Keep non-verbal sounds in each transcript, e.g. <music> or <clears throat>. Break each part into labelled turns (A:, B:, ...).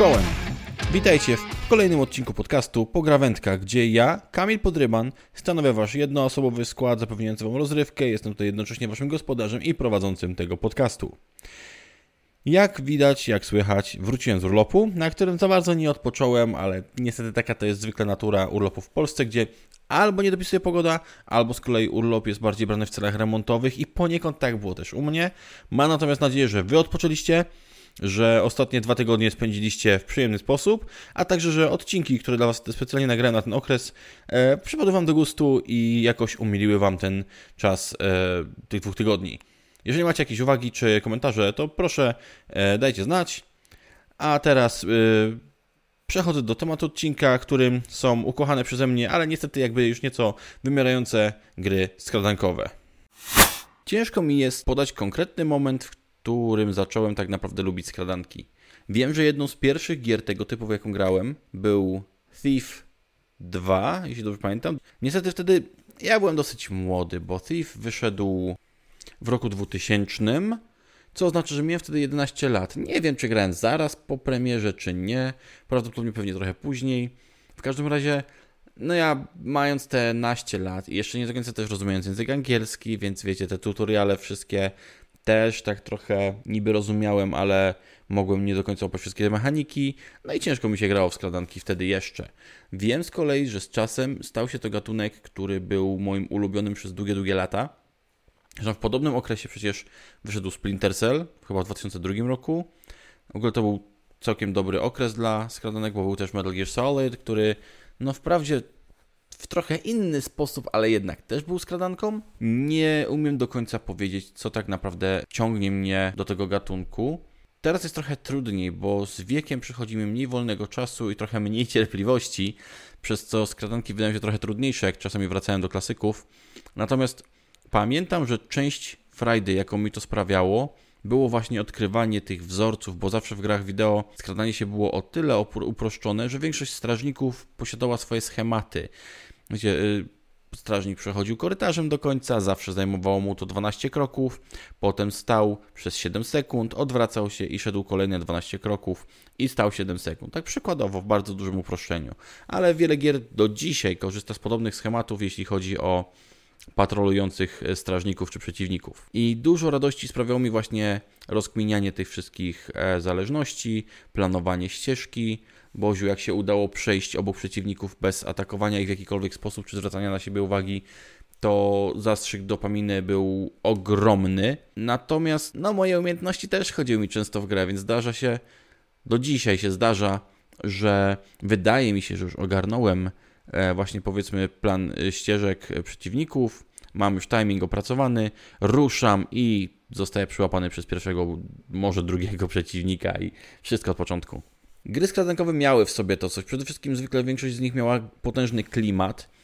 A: Czołem! Witajcie w kolejnym odcinku podcastu Pograwędka, gdzie ja, Kamil Podryban, stanowię wasz jednoosobowy skład zapewniający wam rozrywkę. Jestem tutaj jednocześnie waszym gospodarzem i prowadzącym tego podcastu. Jak widać, jak słychać, wróciłem z urlopu, na którym za bardzo nie odpocząłem, ale niestety taka to jest zwykle natura urlopu w Polsce, gdzie albo nie dopisuje pogoda, albo z kolei urlop jest bardziej brany w celach remontowych i poniekąd tak było też u mnie. Mam natomiast nadzieję, że wy odpoczęliście, że ostatnie dwa tygodnie spędziliście w przyjemny sposób, a także, że odcinki, które dla Was specjalnie nagrałem na ten okres, e, przypadły Wam do gustu i jakoś umiliły Wam ten czas e, tych dwóch tygodni. Jeżeli macie jakieś uwagi czy komentarze, to proszę e, dajcie znać. A teraz e, przechodzę do tematu odcinka, którym są ukochane przeze mnie, ale niestety jakby już nieco wymierające gry skradankowe. Ciężko mi jest podać konkretny moment, którym zacząłem tak naprawdę lubić skradanki. Wiem, że jedną z pierwszych gier tego typu, w jaką grałem, był Thief 2, jeśli dobrze pamiętam. Niestety wtedy ja byłem dosyć młody, bo Thief wyszedł w roku 2000, co oznacza, że miałem wtedy 11 lat. Nie wiem, czy grałem zaraz po premierze, czy nie. Prawdopodobnie pewnie trochę później. W każdym razie, no ja mając te naście lat i jeszcze nie do końca też rozumiejąc język angielski, więc wiecie, te tutoriale wszystkie też tak trochę niby rozumiałem, ale mogłem nie do końca opać wszystkie mechaniki, no i ciężko mi się grało w skradanki wtedy jeszcze. Wiem z kolei, że z czasem stał się to gatunek, który był moim ulubionym przez długie, długie lata. Zresztą w podobnym okresie przecież wyszedł Splinter Cell, chyba w 2002 roku. W ogóle to był całkiem dobry okres dla skradanek, bo był też Metal Gear Solid, który no wprawdzie w trochę inny sposób, ale jednak też był skradanką. Nie umiem do końca powiedzieć, co tak naprawdę ciągnie mnie do tego gatunku. Teraz jest trochę trudniej, bo z wiekiem przychodzi mi mniej wolnego czasu i trochę mniej cierpliwości, przez co skradanki wydają się trochę trudniejsze, jak czasami wracałem do klasyków. Natomiast pamiętam, że część frajdy, jaką mi to sprawiało, było właśnie odkrywanie tych wzorców, bo zawsze w grach wideo skradanie się było o tyle uproszczone, że większość strażników posiadała swoje schematy. Wiecie, y, strażnik przechodził korytarzem do końca, zawsze zajmowało mu to 12 kroków, potem stał przez 7 sekund, odwracał się i szedł kolejne 12 kroków i stał 7 sekund. Tak przykładowo, w bardzo dużym uproszczeniu. Ale wiele gier do dzisiaj korzysta z podobnych schematów, jeśli chodzi o patrolujących e, strażników czy przeciwników. I dużo radości sprawiało mi właśnie rozkminianie tych wszystkich e, zależności, planowanie ścieżki. Boziu, jak się udało przejść obok przeciwników bez atakowania ich w jakikolwiek sposób czy zwracania na siebie uwagi, to zastrzyk dopaminy był ogromny. Natomiast no, moje umiejętności też chodziły mi często w grę, więc zdarza się, do dzisiaj się zdarza, że wydaje mi się, że już ogarnąłem właśnie powiedzmy plan e, ścieżek przeciwników, mam już timing opracowany, ruszam i zostaję przyłapany przez pierwszego, może drugiego przeciwnika i wszystko od początku. Gry skradankowe miały w sobie to coś. Przede wszystkim zwykle większość z nich miała potężny klimat, E,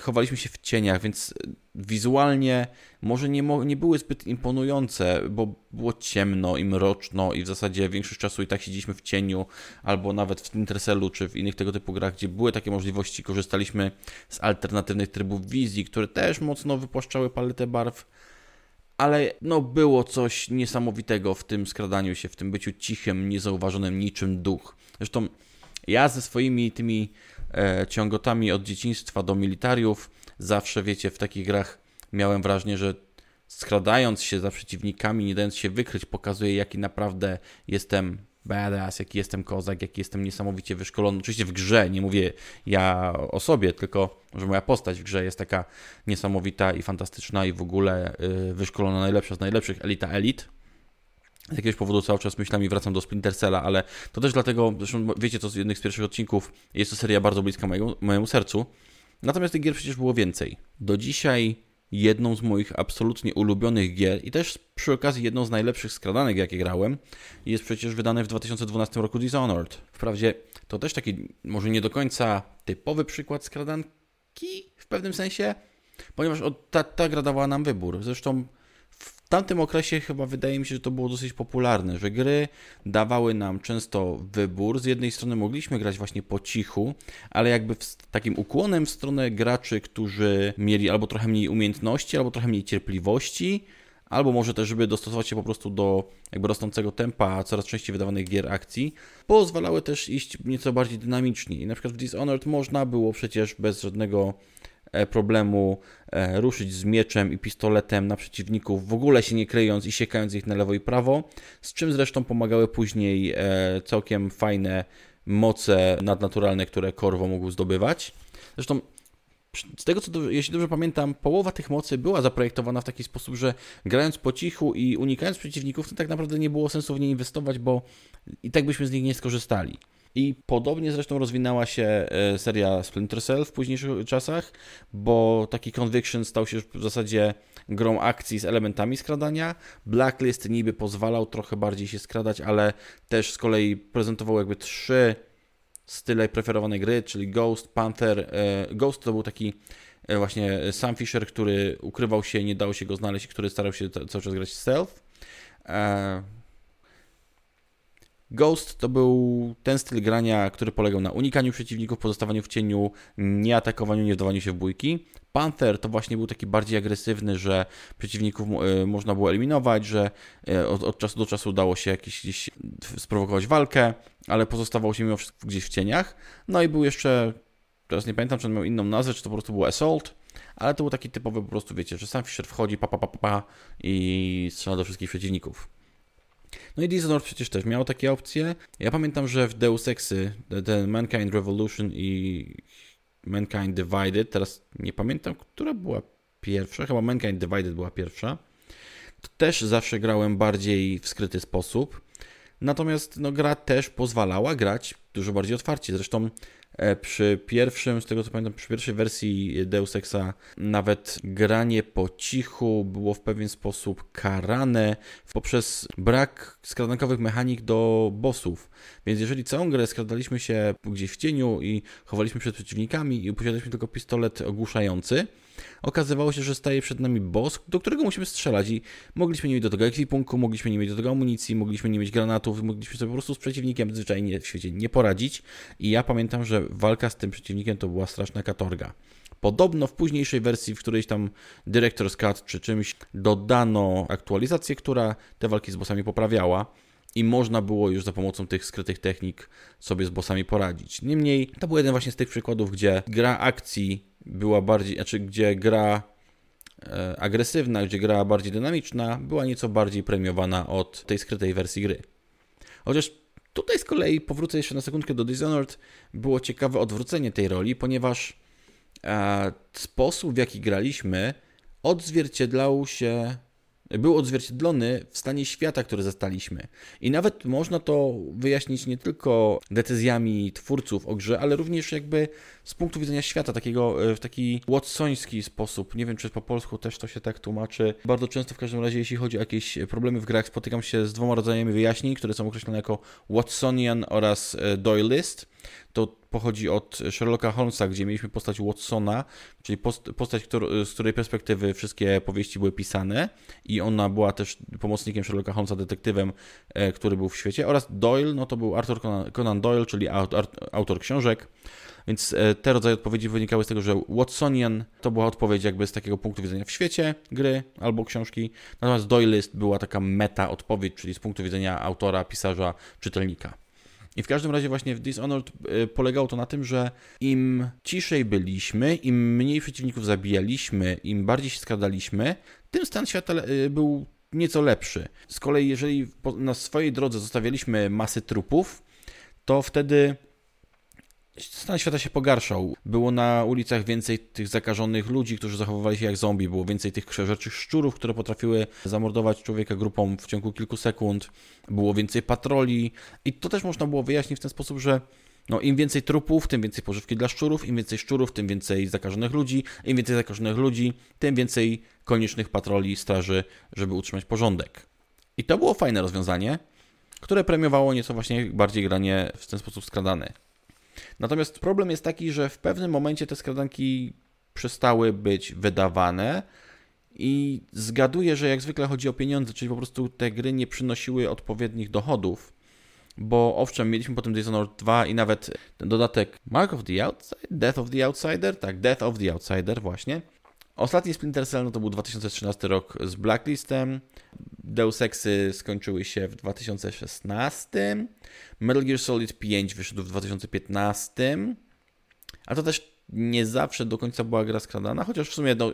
A: chowaliśmy się w cieniach, więc wizualnie może nie, nie były zbyt imponujące, bo było ciemno i mroczno i w zasadzie większość czasu i tak siedzieliśmy w cieniu, albo nawet w Intercellu czy w innych tego typu grach, gdzie były takie możliwości, korzystaliśmy z alternatywnych trybów wizji, które też mocno wypłaszczały paletę barw, ale no było coś niesamowitego w tym skradaniu się, w tym byciu cichym, niezauważonym niczym duch. Zresztą ja ze swoimi tymi e, ciągotami od dzieciństwa do militariów. Zawsze, wiecie, w takich grach miałem wrażenie, że skradając się za przeciwnikami, nie dając się wykryć, pokazuje, jaki naprawdę jestem badass, jaki jestem kozak, jaki jestem niesamowicie wyszkolony. Oczywiście w grze, nie mówię ja o sobie, tylko że moja postać w grze jest taka niesamowita i fantastyczna i w ogóle y, wyszkolona najlepsza z najlepszych, elita elit. Z jakiegoś powodu cały czas myślami wracam do Splinter Cella, ale to też dlatego, zresztą wiecie to z jednych z pierwszych odcinków, jest to seria bardzo bliska mojemu, sercu. Natomiast tych gier przecież było więcej. Do dzisiaj jedną z moich absolutnie ulubionych gier i też przy okazji jedną z najlepszych skradanek, jakie grałem, jest przecież wydane w 2012 roku Dishonored. Wprawdzie to też taki może nie do końca typowy przykład skradanki w pewnym sensie, ponieważ ta, ta gra dawała nam wybór. Zresztą tamtym okresie chyba wydaje mi się, że to było dosyć popularne, że gry dawały nam często wybór. Z jednej strony mogliśmy grać właśnie po cichu, ale jakby z takim ukłonem w stronę graczy, którzy mieli albo trochę mniej umiejętności, albo trochę mniej cierpliwości, albo może też, żeby dostosować się po prostu do jakby rosnącego tempa coraz częściej wydawanych gier akcji, pozwalały też iść nieco bardziej dynamicznie. I na przykład w Dishonored można było przecież bez żadnego problemu e, ruszyć z mieczem i pistoletem na przeciwników, w ogóle się nie kryjąc i siekając ich na lewo i prawo, z czym zresztą pomagały później e, całkiem fajne moce nadnaturalne, które Korwo mógł zdobywać. Zresztą z tego co, jeśli dobrze pamiętam, połowa tych mocy była zaprojektowana w taki sposób, że grając po cichu i unikając przeciwników, to tak naprawdę nie było sensu w nie inwestować, bo i tak byśmy z nich nie skorzystali. I podobnie zresztą rozwinęła się e, seria Splinter Cell w późniejszych czasach, bo taki Conviction stał się w zasadzie grą akcji z elementami skradania. Blacklist niby pozwalał trochę bardziej się skradać, ale też z kolei prezentował jakby trzy style preferowanej gry, czyli Ghost, Panther. E, Ghost to był taki e, właśnie Sam Fisher, który ukrywał się, nie dało się go znaleźć który starał się cały czas grać stealth. E, Ghost to był ten styl grania, który polegał na unikaniu przeciwników, pozostawaniu w cieniu, nie atakowaniu, nie wdawaniu się w bójki. Panther to właśnie był taki bardziej agresywny, że przeciwników można było eliminować, że od, od czasu do czasu dało się jakieś, gdzieś sprowokować walkę ale pozostawał się mimo wszystko gdzieś w cieniach. No i był jeszcze, teraz nie pamiętam, czy on miał inną nazwę, czy to po prostu był Assault, ale to był taki typowy po prostu, wiecie, że sam Fisher wchodzi pa, pa, pa, pa i strzela do wszystkich przeciwników. No i Dishonored przecież też miał takie opcje. Ja pamiętam, że w Deus Exy, ten Mankind Revolution i Mankind Divided, teraz nie pamiętam, która była pierwsza, chyba Mankind Divided była pierwsza, to też zawsze grałem bardziej w skryty sposób. Natomiast no, gra też pozwalała grać dużo bardziej otwarcie. Zresztą e, przy pierwszym, z tego co pamiętam, przy pierwszej wersji Deus Exa nawet granie po cichu było w pewien sposób karane poprzez brak skradankowych mechanik do bossów. Więc jeżeli całą grę skradaliśmy się gdzieś w cieniu i chowaliśmy przed przeciwnikami i posiadaliśmy tylko pistolet ogłuszający, okazywało się, że staje przed nami boss, do którego musimy strzelać i mogliśmy nie mieć do tego ekwipunku, mogliśmy nie mieć do tego amunicji, mogliśmy nie mieć granatów, mogliśmy sobie po prostu z przeciwnikiem zwyczajnie w świecie nie poradzić i ja pamiętam, że walka z tym przeciwnikiem to była straszna katorga. Podobno w późniejszej wersji, w którejś tam Director's Cut czy czymś dodano aktualizację, która te walki z bossami poprawiała i można było już za pomocą tych skrytych technik sobie z bossami poradzić. Niemniej to był jeden właśnie z tych przykładów, gdzie gra akcji była bardziej, znaczy gdzie gra e, agresywna, gdzie gra bardziej dynamiczna, była nieco bardziej premiowana od tej skrytej wersji gry. Chociaż tutaj z kolei powrócę jeszcze na sekundkę do Dishonored, było ciekawe odwrócenie tej roli, ponieważ e, sposób w jaki graliśmy odzwierciedlał się był odzwierciedlony w stanie świata, który zastaliśmy. I nawet można to wyjaśnić nie tylko decyzjami twórców o grze, ale również jakby z punktu widzenia świata, takiego e, w taki watsoński sposób. Nie wiem, czy po polsku też to się tak tłumaczy. Bardzo często w każdym razie, jeśli chodzi o jakieś problemy w grach, spotykam się z dwoma rodzajami wyjaśnień, które są określone jako Watsonian oraz e, Doylist to pochodzi od Sherlocka Holmesa, gdzie mieliśmy postać Watsona, czyli postać, z której perspektywy wszystkie powieści były pisane i ona była też pomocnikiem Sherlocka Holmesa, detektywem, e, który był w świecie, oraz Doyle, no to był Arthur Conan Doyle, czyli autor książek, więc e, te rodzaje odpowiedzi wynikały z tego, że Watsonian to była odpowiedź jakby z takiego punktu widzenia w świecie gry albo książki, natomiast Doylist była taka meta odpowiedź, czyli z punktu widzenia autora, pisarza, czytelnika. I w każdym razie właśnie w Dishonored e, polegało to na tym, że im ciszej byliśmy, im mniej przeciwników zabijaliśmy, im bardziej się skradaliśmy, tym stan świata e, był nieco lepszy. Z kolei jeżeli na swojej drodze zostawialiśmy masy trupów, to wtedy stan świata się pogarszał. Było na ulicach więcej tych zakażonych ludzi, którzy zachowywali się jak zombie. Było więcej tych krzeżerczych szczurów, które potrafiły zamordować człowieka grupą w ciągu kilku sekund. Było więcej patroli. I to też można było wyjaśnić w ten sposób, że no, im więcej trupów, tym więcej pożywki dla szczurów, im więcej szczurów, tym więcej zakażonych ludzi, im więcej zakażonych ludzi, tym więcej koniecznych patroli, straży, żeby utrzymać porządek. I to było fajne rozwiązanie, które premiowało nieco właśnie bardziej granie w ten sposób skradany. Natomiast problem jest taki, że w pewnym momencie te skradanki przestały być wydawane i zgaduję, że jak zwykle chodzi o pieniądze, czyli po prostu te gry nie przynosiły odpowiednich dochodów, bo owszem, mieliśmy potem Dishonored 2 i nawet ten dodatek Mark of the Outsider, Death of the Outsider, tak, Death of the Outsider właśnie. Ostatni Splinter Cell no to był 2013 rok z Blacklistem. Deus Exy skończyły się w 2016. Metal Gear Solid 5 wyszedł w 2015. A to też nie zawsze do końca była gra skradana, chociaż w sumie no,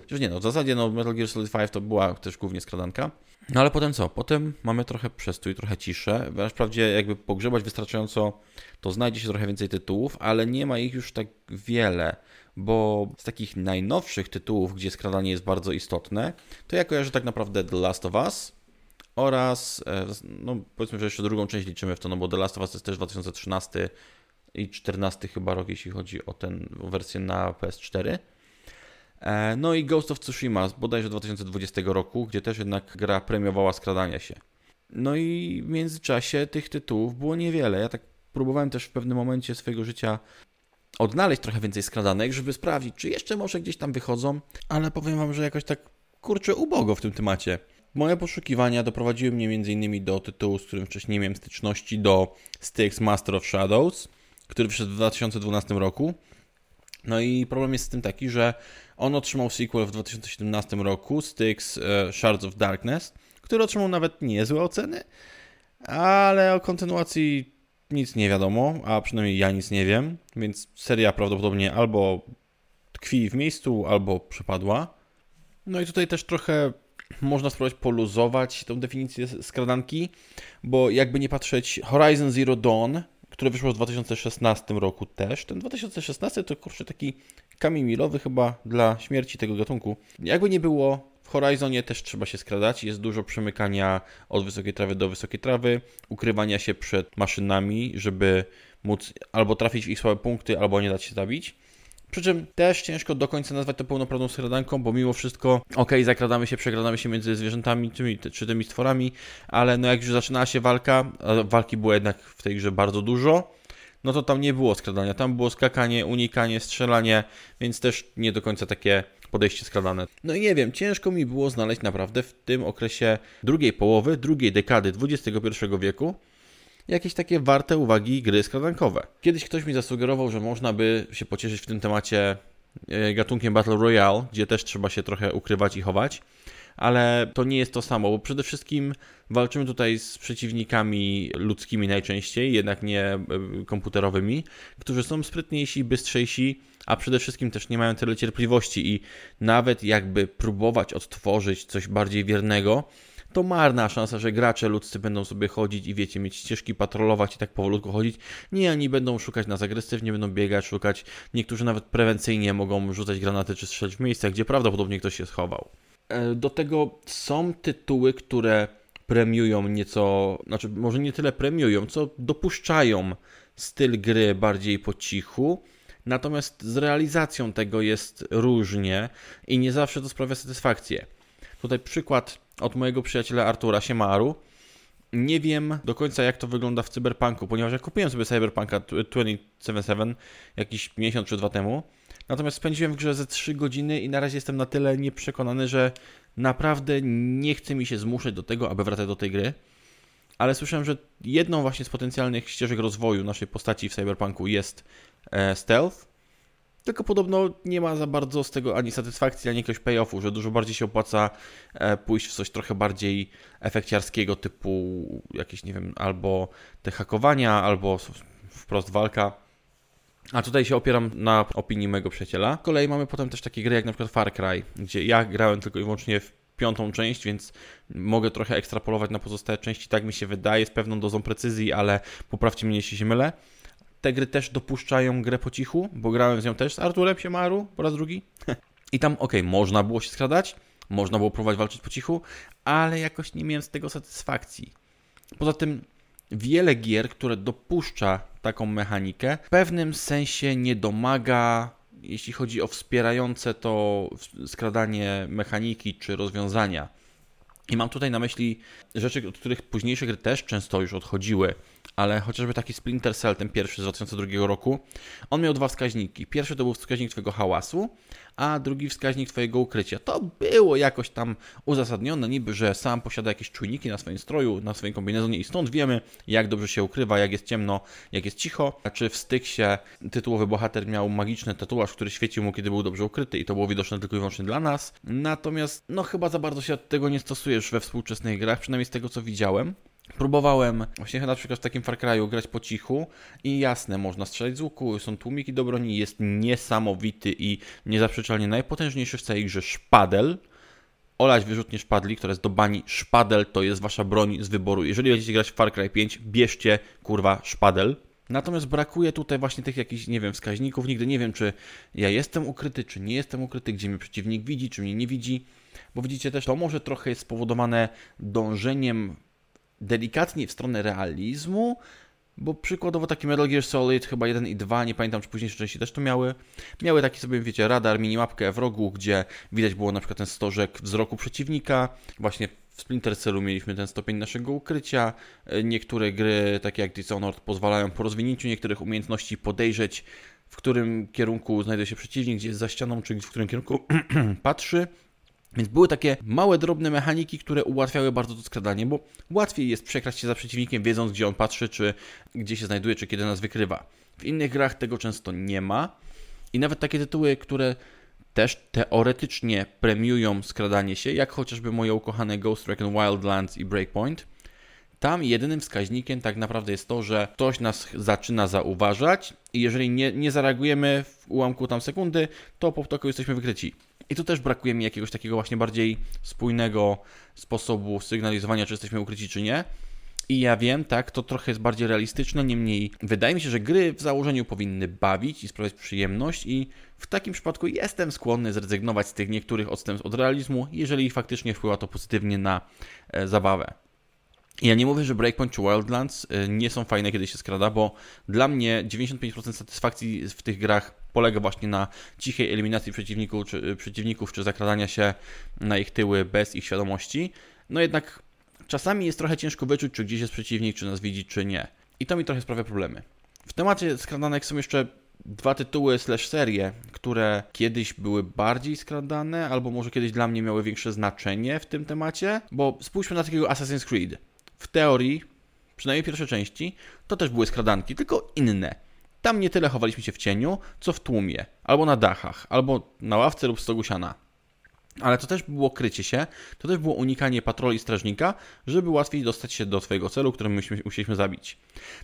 A: Chociaż nie, no w zasadzie no, Metal Gear Solid 5 to była też głównie skradanka. No ale potem co? Potem mamy trochę przestój, trochę ciszę. Wprawdzie jakby pogrzebać wystarczająco, to znajdzie się trochę więcej tytułów, ale nie ma ich już tak wiele, bo z takich najnowszych tytułów, gdzie skradanie jest bardzo istotne, to ja kojarzę tak naprawdę The Last of Us oraz, e, no powiedzmy, że jeszcze drugą część liczymy w to, no bo The Last of Us jest też 2013 i 14 chyba rok, jeśli chodzi o tę wersję na PS4. E, no i Ghost of Tsushima bodajże 2020 roku, gdzie też jednak gra premiowała skradania się. No i w międzyczasie tych tytułów było niewiele. Ja tak próbowałem też w pewnym momencie swojego życia odnaleźć trochę więcej skradanek, żeby sprawdzić, czy jeszcze może gdzieś tam wychodzą, ale powiem wam, że jakoś tak kurczę ubogo w tym temacie. Moje poszukiwania doprowadziły mnie m.in. do tytułu, z którym wcześniej nie miałem styczności, do Styx Master of Shadows, który wyszedł w 2012 roku. No i problem jest z tym taki, że on otrzymał sequel w 2017 roku, Styx e, Shards of Darkness, który otrzymał nawet niezłe oceny, ale o kontynuacji nic nie wiadomo, a przynajmniej ja nic nie wiem, więc seria prawdopodobnie albo tkwi w miejscu, albo przepadła. No i tutaj też trochę można spróbować poluzować tą definicję skradanki, bo jakby nie patrzeć, Horizon Zero Dawn które wyszło w 2016 roku też. Ten 2016 to kurczę taki kamień milowy chyba dla śmierci tego gatunku. Jakby nie było, Horizonie też trzeba się skradać. Jest dużo przemykania od wysokiej trawy do wysokiej trawy, ukrywania się przed maszynami, żeby móc albo trafić w ich słabe punkty, albo nie dać się zabić. Przy czym też ciężko do końca nazwać to pełnoprawną skradanką, bo mimo wszystko, ok, zakradamy się, przekradamy się między zwierzętami tymi, czy tymi stworami, ale no jak już zaczynała się walka, a walki było jednak w tej grze bardzo dużo, no to tam nie było skradania, tam było skakanie, unikanie, strzelanie, więc też nie do końca takie podejście skradane. No i nie wiem, ciężko mi było znaleźć naprawdę w tym okresie drugiej połowy, drugiej dekady XXI wieku jakieś takie warte uwagi gry skradankowe. Kiedyś ktoś mi zasugerował, że można by się pocieszyć w tym temacie e, gatunkiem Battle Royale, gdzie też trzeba się trochę ukrywać i chować, ale to nie jest to samo, bo przede wszystkim walczymy tutaj z przeciwnikami ludzkimi najczęściej, jednak nie e, komputerowymi, którzy są sprytniejsi, bystrzejsi, a przede wszystkim też nie mają tyle cierpliwości i nawet jakby próbować odtworzyć coś bardziej wiernego, to marna szansa, że gracze ludzcy będą sobie chodzić i wiecie, mieć ścieżki, patrolować i tak powolutku chodzić. Nie, oni będą szukać nas agresywnie, będą biegać, szukać. Niektórzy nawet prewencyjnie mogą rzucać granaty czy strzelać w miejscach, gdzie prawdopodobnie ktoś się schował. E, do tego są tytuły, które premiują nieco, znaczy może nie tyle premiują, co dopuszczają styl gry bardziej po cichu. Natomiast z realizacją tego jest różnie i nie zawsze to sprawia satysfakcję. Tutaj przykład od mojego przyjaciela Artura Siemaru. Nie wiem do końca, jak to wygląda w Cyberpunku, ponieważ ja kupiłem sobie Cyberpunka 2077 jakiś miesiąc czy dwa temu. Natomiast spędziłem w grze ze 3 godziny i na razie jestem na tyle nieprzekonany, że naprawdę nie chce mi się zmuszać do tego, aby wracać do tej gry. Ale słyszałem, że jedną właśnie z potencjalnych ścieżek rozwoju naszej postaci w Cyberpunku jest e, stealth, tylko podobno nie ma za bardzo z tego ani satysfakcji, ani jakiegoś payoffu, że dużo bardziej się opłaca e, pójść w coś trochę bardziej efekciarskiego, typu jakieś, nie wiem, albo te hakowania, albo wprost walka. A tutaj się opieram na opinii mojego przyjaciela. Z kolei mamy potem też takie gry jak na przykład Far Cry, gdzie ja grałem tylko i wyłącznie w piątą część, więc mogę trochę ekstrapolować na pozostałe części, tak mi się wydaje, z pewną dozą precyzji, ale poprawcie mnie, jeśli się mylę te gry też dopuszczają grę po cichu, bo grałem z nią też z Arturem Siemaru po raz drugi. <laughs> I tam, ok, można było się skradać, można było próbować walczyć po cichu, ale jakoś nie miałem z tego satysfakcji. Poza tym, wiele gier, które dopuszcza taką mechanikę, w pewnym sensie nie domaga, jeśli chodzi o wspierające to skradanie mechaniki czy rozwiązania. I mam tutaj na myśli rzeczy, od których późniejsze gry też często już odchodziły, ale chociażby taki Splinter Cell, ten pierwszy z 2002 roku, on miał dwa wskaźniki. Pierwszy to był wskaźnik Twojego hałasu, a drugi wskaźnik Twojego ukrycia. To było jakoś tam uzasadnione, niby, że sam posiada jakieś czujniki na swoim stroju, na swoim kombinezonie i stąd wiemy, jak dobrze się ukrywa, jak jest ciemno, jak jest cicho. Czy w Styksie tytułowy bohater miał magiczny tatuaż, który świecił mu, kiedy był dobrze ukryty i to było widoczne tylko i wyłącznie dla nas. Natomiast, no chyba za bardzo się tego nie stosujesz we współczesnych grach, przynajmniej z tego, co widziałem. Próbowałem właśnie na przykład w takim Far Cry'u grać po cichu i jasne, można strzelać z łuku, są tłumiki do broni, jest niesamowity i niezaprzeczalnie najpotężniejszy w całej grze szpadel. Olać wyrzutnie szpadli, która jest do bani. Szpadel to jest wasza broń z wyboru. Jeżeli będziecie grać w Far Cry 5, bierzcie kurwa szpadel. Natomiast brakuje tutaj właśnie tych jakichś, nie wiem, wskaźników. Nigdy nie wiem, czy ja jestem ukryty, czy nie jestem ukryty, gdzie mnie przeciwnik widzi, czy mnie nie widzi. Bo widzicie też, to może trochę jest spowodowane dążeniem delikatnie w stronę realizmu, bo przykładowo taki Metal Gear Solid, chyba 1 i 2, nie pamiętam czy późniejsze części też to miały, miały taki sobie, wiecie, radar, minimapkę w rogu, gdzie widać było na przykład ten stożek wzroku przeciwnika, właśnie w Splinter Cellu mieliśmy ten stopień naszego ukrycia. Niektóre gry, takie jak Dishonored, pozwalają po rozwinięciu niektórych umiejętności podejrzeć, w którym kierunku znajduje się przeciwnik, gdzie jest za ścianą, czy w którym kierunku <clears throat> patrzy. Więc były takie małe, drobne mechaniki, które ułatwiały bardzo to skradanie, bo łatwiej jest przekraść się za przeciwnikiem, wiedząc gdzie on patrzy, czy gdzie się znajduje, czy kiedy nas wykrywa. W innych grach tego często nie ma i nawet takie tytuły, które też teoretycznie premiują skradanie się, jak chociażby moje ukochane Ghost Recon Wildlands i Breakpoint, tam jedynym wskaźnikiem tak naprawdę jest to, że ktoś nas zaczyna zauważać i jeżeli nie, nie zareagujemy w ułamku tam sekundy, to po ptoku jesteśmy wykryci. I tu też brakuje mi jakiegoś takiego właśnie bardziej spójnego sposobu sygnalizowania, czy jesteśmy ukryci, czy nie. I ja wiem, tak, to trochę jest bardziej realistyczne, niemniej wydaje mi się, że gry w założeniu powinny bawić i sprawiać przyjemność i w takim przypadku jestem skłonny zrezygnować z tych niektórych odstępstw od realizmu, jeżeli faktycznie wpływa to pozytywnie na e, zabawę. Ja nie mówię, że Breakpoint czy Wildlands y, nie są fajne, kiedy się skrada, bo dla mnie 95% satysfakcji w tych grach polega właśnie na cichej eliminacji przeciwników czy, y, przeciwników, czy zakradania się na ich tyły bez ich świadomości. No jednak czasami jest trochę ciężko wyczuć, czy gdzieś jest przeciwnik, czy nas widzi, czy nie. I to mi trochę sprawia problemy. W temacie skradanek są jeszcze dwa tytuły slash serie, które kiedyś były bardziej skradane, albo może kiedyś dla mnie miały większe znaczenie w tym temacie, bo spójrzmy na takiego Assassin's Creed w teorii, przynajmniej pierwsze części, to też były skradanki, tylko inne. Tam nie tyle chowaliśmy się w cieniu, co w tłumie, albo na dachach, albo na ławce lub stogu siana. Ale to też było krycie się, to też było unikanie patroli strażnika, żeby łatwiej dostać się do swojego celu, który myśmy, musieliśmy zabić.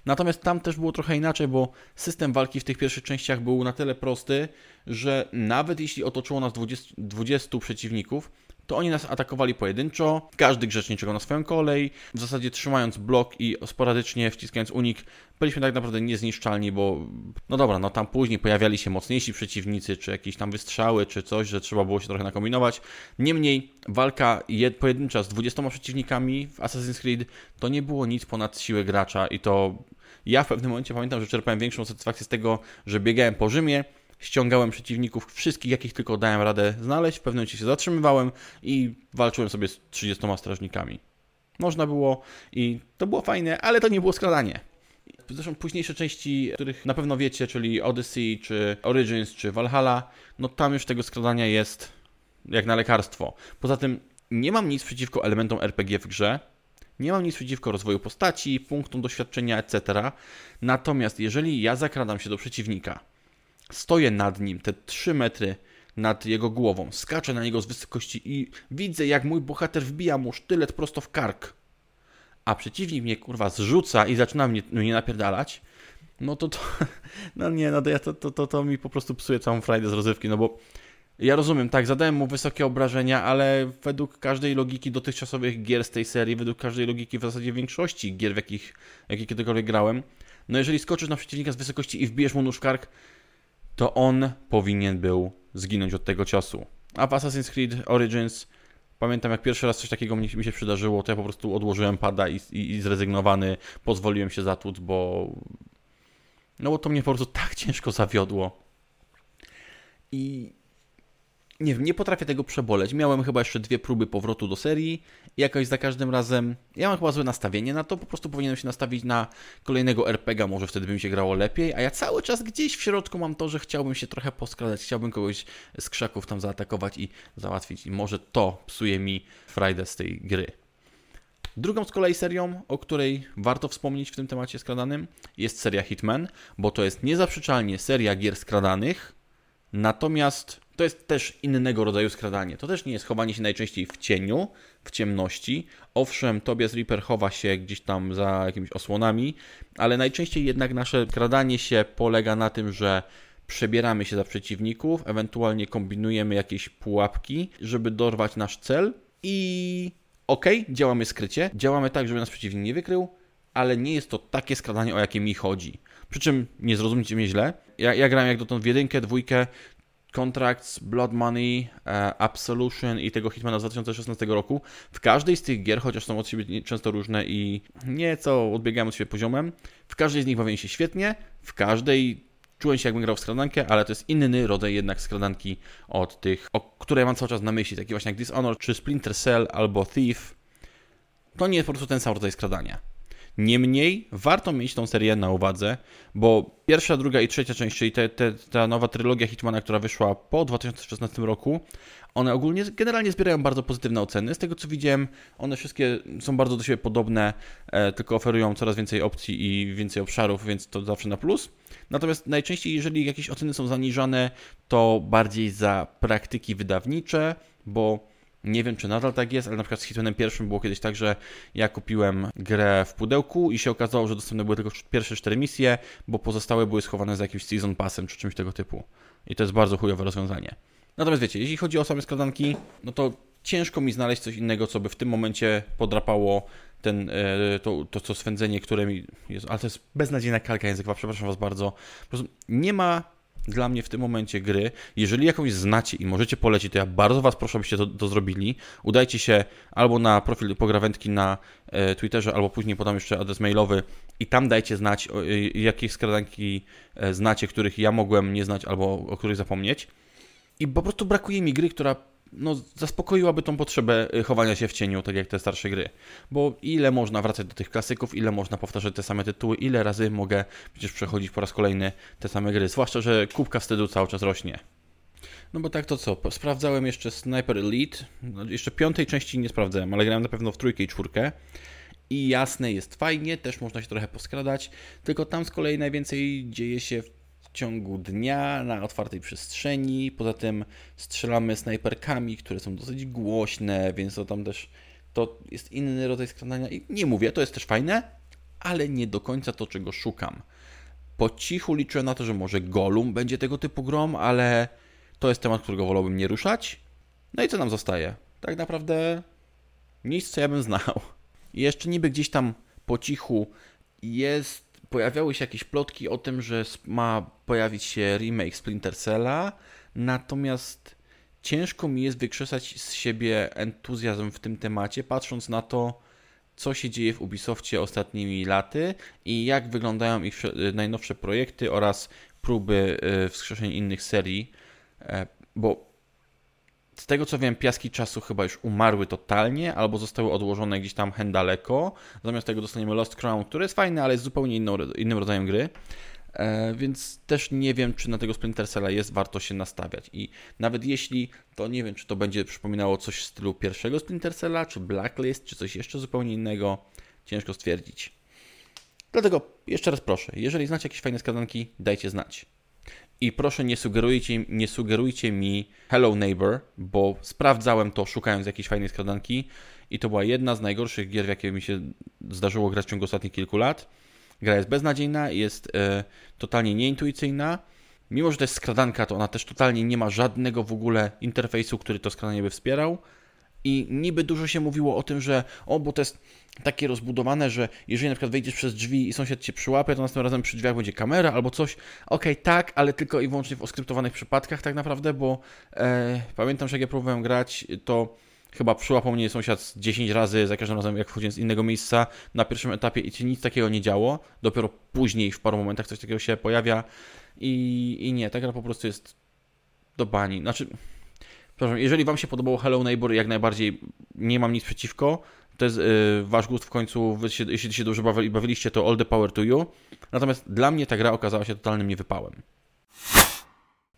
A: Natomiast tam też było trochę inaczej, bo system walki w tych pierwszych częściach był na tyle prosty, że nawet jeśli otoczyło nas 20, 20 przeciwników, to oni nas atakowali pojedynczo, każdy grzecznie czekał na swoją kolej, w zasadzie trzymając blok i sporadycznie wciskając unik, byliśmy tak naprawdę niezniszczalni, bo no dobra, no tam później pojawiali się mocniejsi przeciwnicy, czy jakieś tam wystrzały, czy coś, że trzeba było się trochę nakombinować. Niemniej walka pojedyncza z 20 przeciwnikami w Assassin's Creed to nie było nic ponad siłę gracza i to ja w pewnym momencie pamiętam, że czerpałem większą satysfakcję z tego, że biegałem po Rzymie, ściągałem przeciwników, wszystkich jakich tylko dałem radę znaleźć, w pewnym momencie się zatrzymywałem i walczyłem sobie z 30 strażnikami. Można było i to było fajne, ale to nie było skradanie. Zresztą późniejsze części, których na pewno wiecie, czyli Odyssey, czy Origins, czy Valhalla, no tam już tego skradania jest jak na lekarstwo. Poza tym nie mam nic przeciwko elementom RPG w grze, nie mam nic przeciwko rozwoju postaci, punktom doświadczenia, etc. Natomiast jeżeli ja zakradam się do przeciwnika, Stoję nad nim, te 3 metry nad jego głową, skaczę na niego z wysokości i widzę, jak mój bohater wbija mu sztylet prosto w kark. A przeciwnik mnie kurwa zrzuca i zaczyna mnie, mnie napierdalać. No to to, <laughs> no nie, no to, to, to, to mi po prostu psuje całą frajdę z rozrywki, no bo ja rozumiem, tak, zadałem mu wysokie obrażenia, ale według każdej logiki dotychczasowych gier z tej serii, według każdej logiki w zasadzie większości gier, w jakich, jakich kiedykolwiek grałem, no jeżeli skoczysz na przeciwnika z wysokości i wbijesz mu nóż w kark, to on powinien był zginąć od tego ciosu. A w Assassin's Creed Origins pamiętam jak pierwszy raz coś takiego mi, się przydarzyło, to ja po prostu odłożyłem pada i, i, i zrezygnowany pozwoliłem się zatłuc, bo no bo to mnie po prostu tak ciężko zawiodło. I nie wiem, nie potrafię tego przeboleć. Miałem chyba jeszcze dwie próby powrotu do serii i jakoś za każdym razem, ja mam chyba złe nastawienie na to, po prostu powinienem się nastawić na kolejnego RPGa, może wtedy by mi się grało lepiej, a ja cały czas gdzieś w środku mam to, że chciałbym się trochę poskradać, chciałbym kogoś z krzaków tam zaatakować i załatwić i może to psuje mi frajdę z tej gry. Drugą z kolei serią, o której warto wspomnieć w tym temacie skradanym, jest seria Hitman, bo to jest niezaprzeczalnie seria gier skradanych, natomiast to jest też innego rodzaju skradanie. To też nie jest chowanie się najczęściej w cieniu, w ciemności. Owszem, Tobias Reaper chowa się gdzieś tam za jakimiś osłonami, ale najczęściej jednak nasze skradanie się polega na tym, że przebieramy się za przeciwników, ewentualnie kombinujemy jakieś pułapki, żeby dorwać nasz cel i okej, okay, działamy skrycie, działamy tak, żeby nas przeciwnik nie wykrył, ale nie jest to takie skradanie, o jakie mi chodzi. Przy czym nie zrozumcie mnie źle. Ja, ja grałem jak dotąd w jedynkę, dwójkę, Contracts, Blood Money, uh, Absolution i tego Hitmana z 2016 roku. W każdej z tych gier, chociaż są od siebie często różne i nieco odbiegają od siebie poziomem, w każdej z nich bawię się świetnie, w każdej czułem się jakbym grał w skradankę, ale to jest inny rodzaj jednak skradanki od tych, o które mam cały czas na myśli, takie właśnie jak Dishonored, czy Splinter Cell, albo Thief. To nie jest po prostu ten sam rodzaj skradania. Niemniej warto mieć tą serię na uwadze, bo pierwsza, druga i trzecia część, czyli te, te, ta nowa trylogia Hitmana, która wyszła po 2016 roku, one ogólnie generalnie zbierają bardzo pozytywne oceny. Z tego co widziałem, one wszystkie są bardzo do siebie podobne, e, tylko oferują coraz więcej opcji i więcej obszarów, więc to zawsze na plus. Natomiast najczęściej, jeżeli jakieś oceny są zaniżane, to bardziej za praktyki wydawnicze, bo nie wiem, czy nadal tak jest, ale na przykład z Hitmanem pierwszym było kiedyś tak, że ja kupiłem grę w pudełku i się okazało, że dostępne były tylko pierwsze cztery misje, bo pozostałe były schowane za jakimś season passem czy czymś tego typu. I to jest bardzo chujowe rozwiązanie. Natomiast wiecie, jeśli chodzi o same skradanki, no to ciężko mi znaleźć coś innego, co by w tym momencie podrapało ten, e, to, to, to swędzenie, które mi jest, ale to jest beznadziejna kalka językowa, przepraszam Was bardzo. Po prostu nie ma dla mnie w tym momencie gry. Jeżeli jakąś znacie i możecie polecić, to ja bardzo Was proszę, abyście to, to zrobili. Udajcie się albo na profil pograwędki na e, Twitterze, albo później podam jeszcze adres mailowy i tam dajcie znać, o, e, jakie skradanki e, znacie, których ja mogłem nie znać albo o których zapomnieć. I po prostu brakuje mi gry, która no, zaspokoiłaby tą potrzebę y, chowania się w cieniu, tak jak te starsze gry. Bo ile można wracać do tych klasyków, ile można powtarzać te same tytuły, ile razy mogę przecież przechodzić po raz kolejny te same gry. Zwłaszcza, że kubka wstydu cały czas rośnie. No bo tak to co, sprawdzałem jeszcze Sniper Elite, no, jeszcze piątej części nie sprawdzałem, ale grałem na pewno w trójkę i czwórkę. I jasne, jest fajnie, też można się trochę poskradać, tylko tam z kolei najwięcej dzieje się w ciągu dnia na otwartej przestrzeni. Poza tym strzelamy snajperkami, które są dosyć głośne, więc to tam też to jest inny rodzaj skradania. I nie mówię, to jest też fajne, ale nie do końca to, czego szukam. Po cichu liczę na to, że może Golum będzie tego typu grom, ale to jest temat, którego wolałbym nie ruszać. No i co nam zostaje? Tak naprawdę nic, co ja bym znał. I jeszcze niby gdzieś tam po cichu jest pojawiały się jakieś plotki o tym, że ma pojawić się remake Splinter Cella, natomiast ciężko mi jest wykrzesać z siebie entuzjazm w tym temacie, patrząc na to, co się dzieje w Ubisoftie ostatnimi laty i jak wyglądają ich najnowsze projekty oraz próby y, wskrzeszeń innych serii, e, bo z tego co wiem, piaski czasu chyba już umarły totalnie, albo zostały odłożone gdzieś tam hen daleko. Zamiast tego dostaniemy Lost Crown, który jest fajny, ale jest zupełnie inną, innym rodzajem gry. E, więc też nie wiem, czy na tego Splinter Cella jest warto się nastawiać. I nawet jeśli, to nie wiem, czy to będzie przypominało coś w stylu pierwszego Splinter Cella, czy Blacklist, czy coś jeszcze zupełnie innego. Ciężko stwierdzić. Dlatego jeszcze raz proszę, jeżeli znacie jakieś fajne skadanki, dajcie znać. I proszę nie sugerujcie, nie sugerujcie mi Hello Neighbor, bo sprawdzałem to szukając jakiejś fajnej skradanki i to była jedna z najgorszych gier, w jakie mi się zdarzyło grać w ciągu ostatnich kilku lat. Gra jest beznadziejna, jest e, totalnie nieintuicyjna. Mimo, że to jest skradanka, to ona też totalnie nie ma żadnego w ogóle interfejsu, który to skradanie by wspierał. I niby dużo się mówiło o tym, że o, bo to jest takie rozbudowane, że jeżeli na przykład wejdziesz przez drzwi i sąsiad cię przyłapie, to następnym razem przy drzwiach będzie kamera albo coś. Okej, okay, tak, ale tylko i wyłącznie w oskryptowanych przypadkach tak naprawdę, bo e, pamiętam, że jak ja próbowałem grać, to chyba przyłapał mnie sąsiad 10 razy, za każdym razem jak wchodziłem z innego miejsca na pierwszym etapie i nic takiego nie działo. Dopiero później w paru momentach coś takiego się pojawia i, i nie, ta gra po prostu jest do bani. Znaczy Przepraszam, jeżeli Wam się podobało Hello Neighbor, jak najbardziej nie mam nic przeciwko. To jest yy, Wasz gust w końcu, się, jeśli się dobrze bawi, bawiliście, to all the power to you. Natomiast dla mnie ta gra okazała się totalnym niewypałem.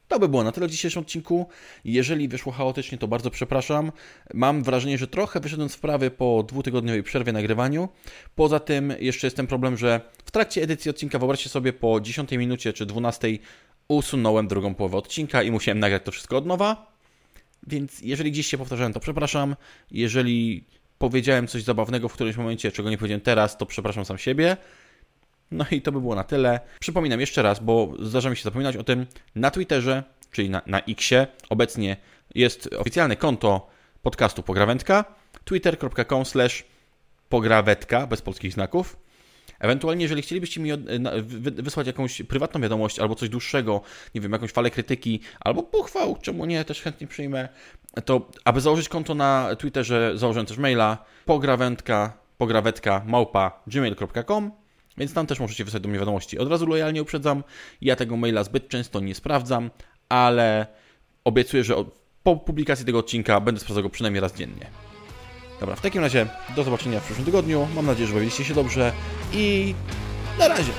A: To by było na tyle w dzisiejszym odcinku. Jeżeli wyszło chaotycznie, to bardzo przepraszam. Mam wrażenie, że trochę wyszedłem z wprawy po dwutygodniowej przerwie nagrywaniu. Poza tym jeszcze jest ten problem, że w trakcie edycji odcinka, wyobraźcie sobie, po 10 minucie czy 12 usunąłem drugą połowę odcinka i musiałem nagrać to wszystko od nowa. Więc jeżeli gdzieś się powtarzałem, to przepraszam. Jeżeli powiedziałem coś zabawnego w którymś momencie, czego nie powiedziałem teraz, to przepraszam sam siebie. No i to by było na tyle. Przypominam jeszcze raz, bo zdarza mi się zapominać o tym, na Twitterze, czyli na, na Xie, obecnie jest oficjalne konto podcastu Pograwędka, twitter.com slash pograwetka, bez polskich znaków. Ewentualnie, jeżeli chcielibyście mi wy- wysłać jakąś prywatną wiadomość albo coś dłuższego, nie wiem, jakąś falę krytyki albo pochwał, czemu nie, też chętnie przyjmę, to aby założyć konto na Twitterze, założyłem też maila pograwędka, pograwetka, małpa, gmail.com więc tam też możecie wysłać do mnie wiadomości. Od razu lojalnie uprzedzam, ja tego maila zbyt często nie sprawdzam, ale obiecuję, że po publikacji tego odcinka będę sprawdzał go przynajmniej raz dziennie. Dobra, w takim razie do zobaczenia w przyszłym tygodniu. Mam nadzieję, że bawiliście się dobrze i na razie.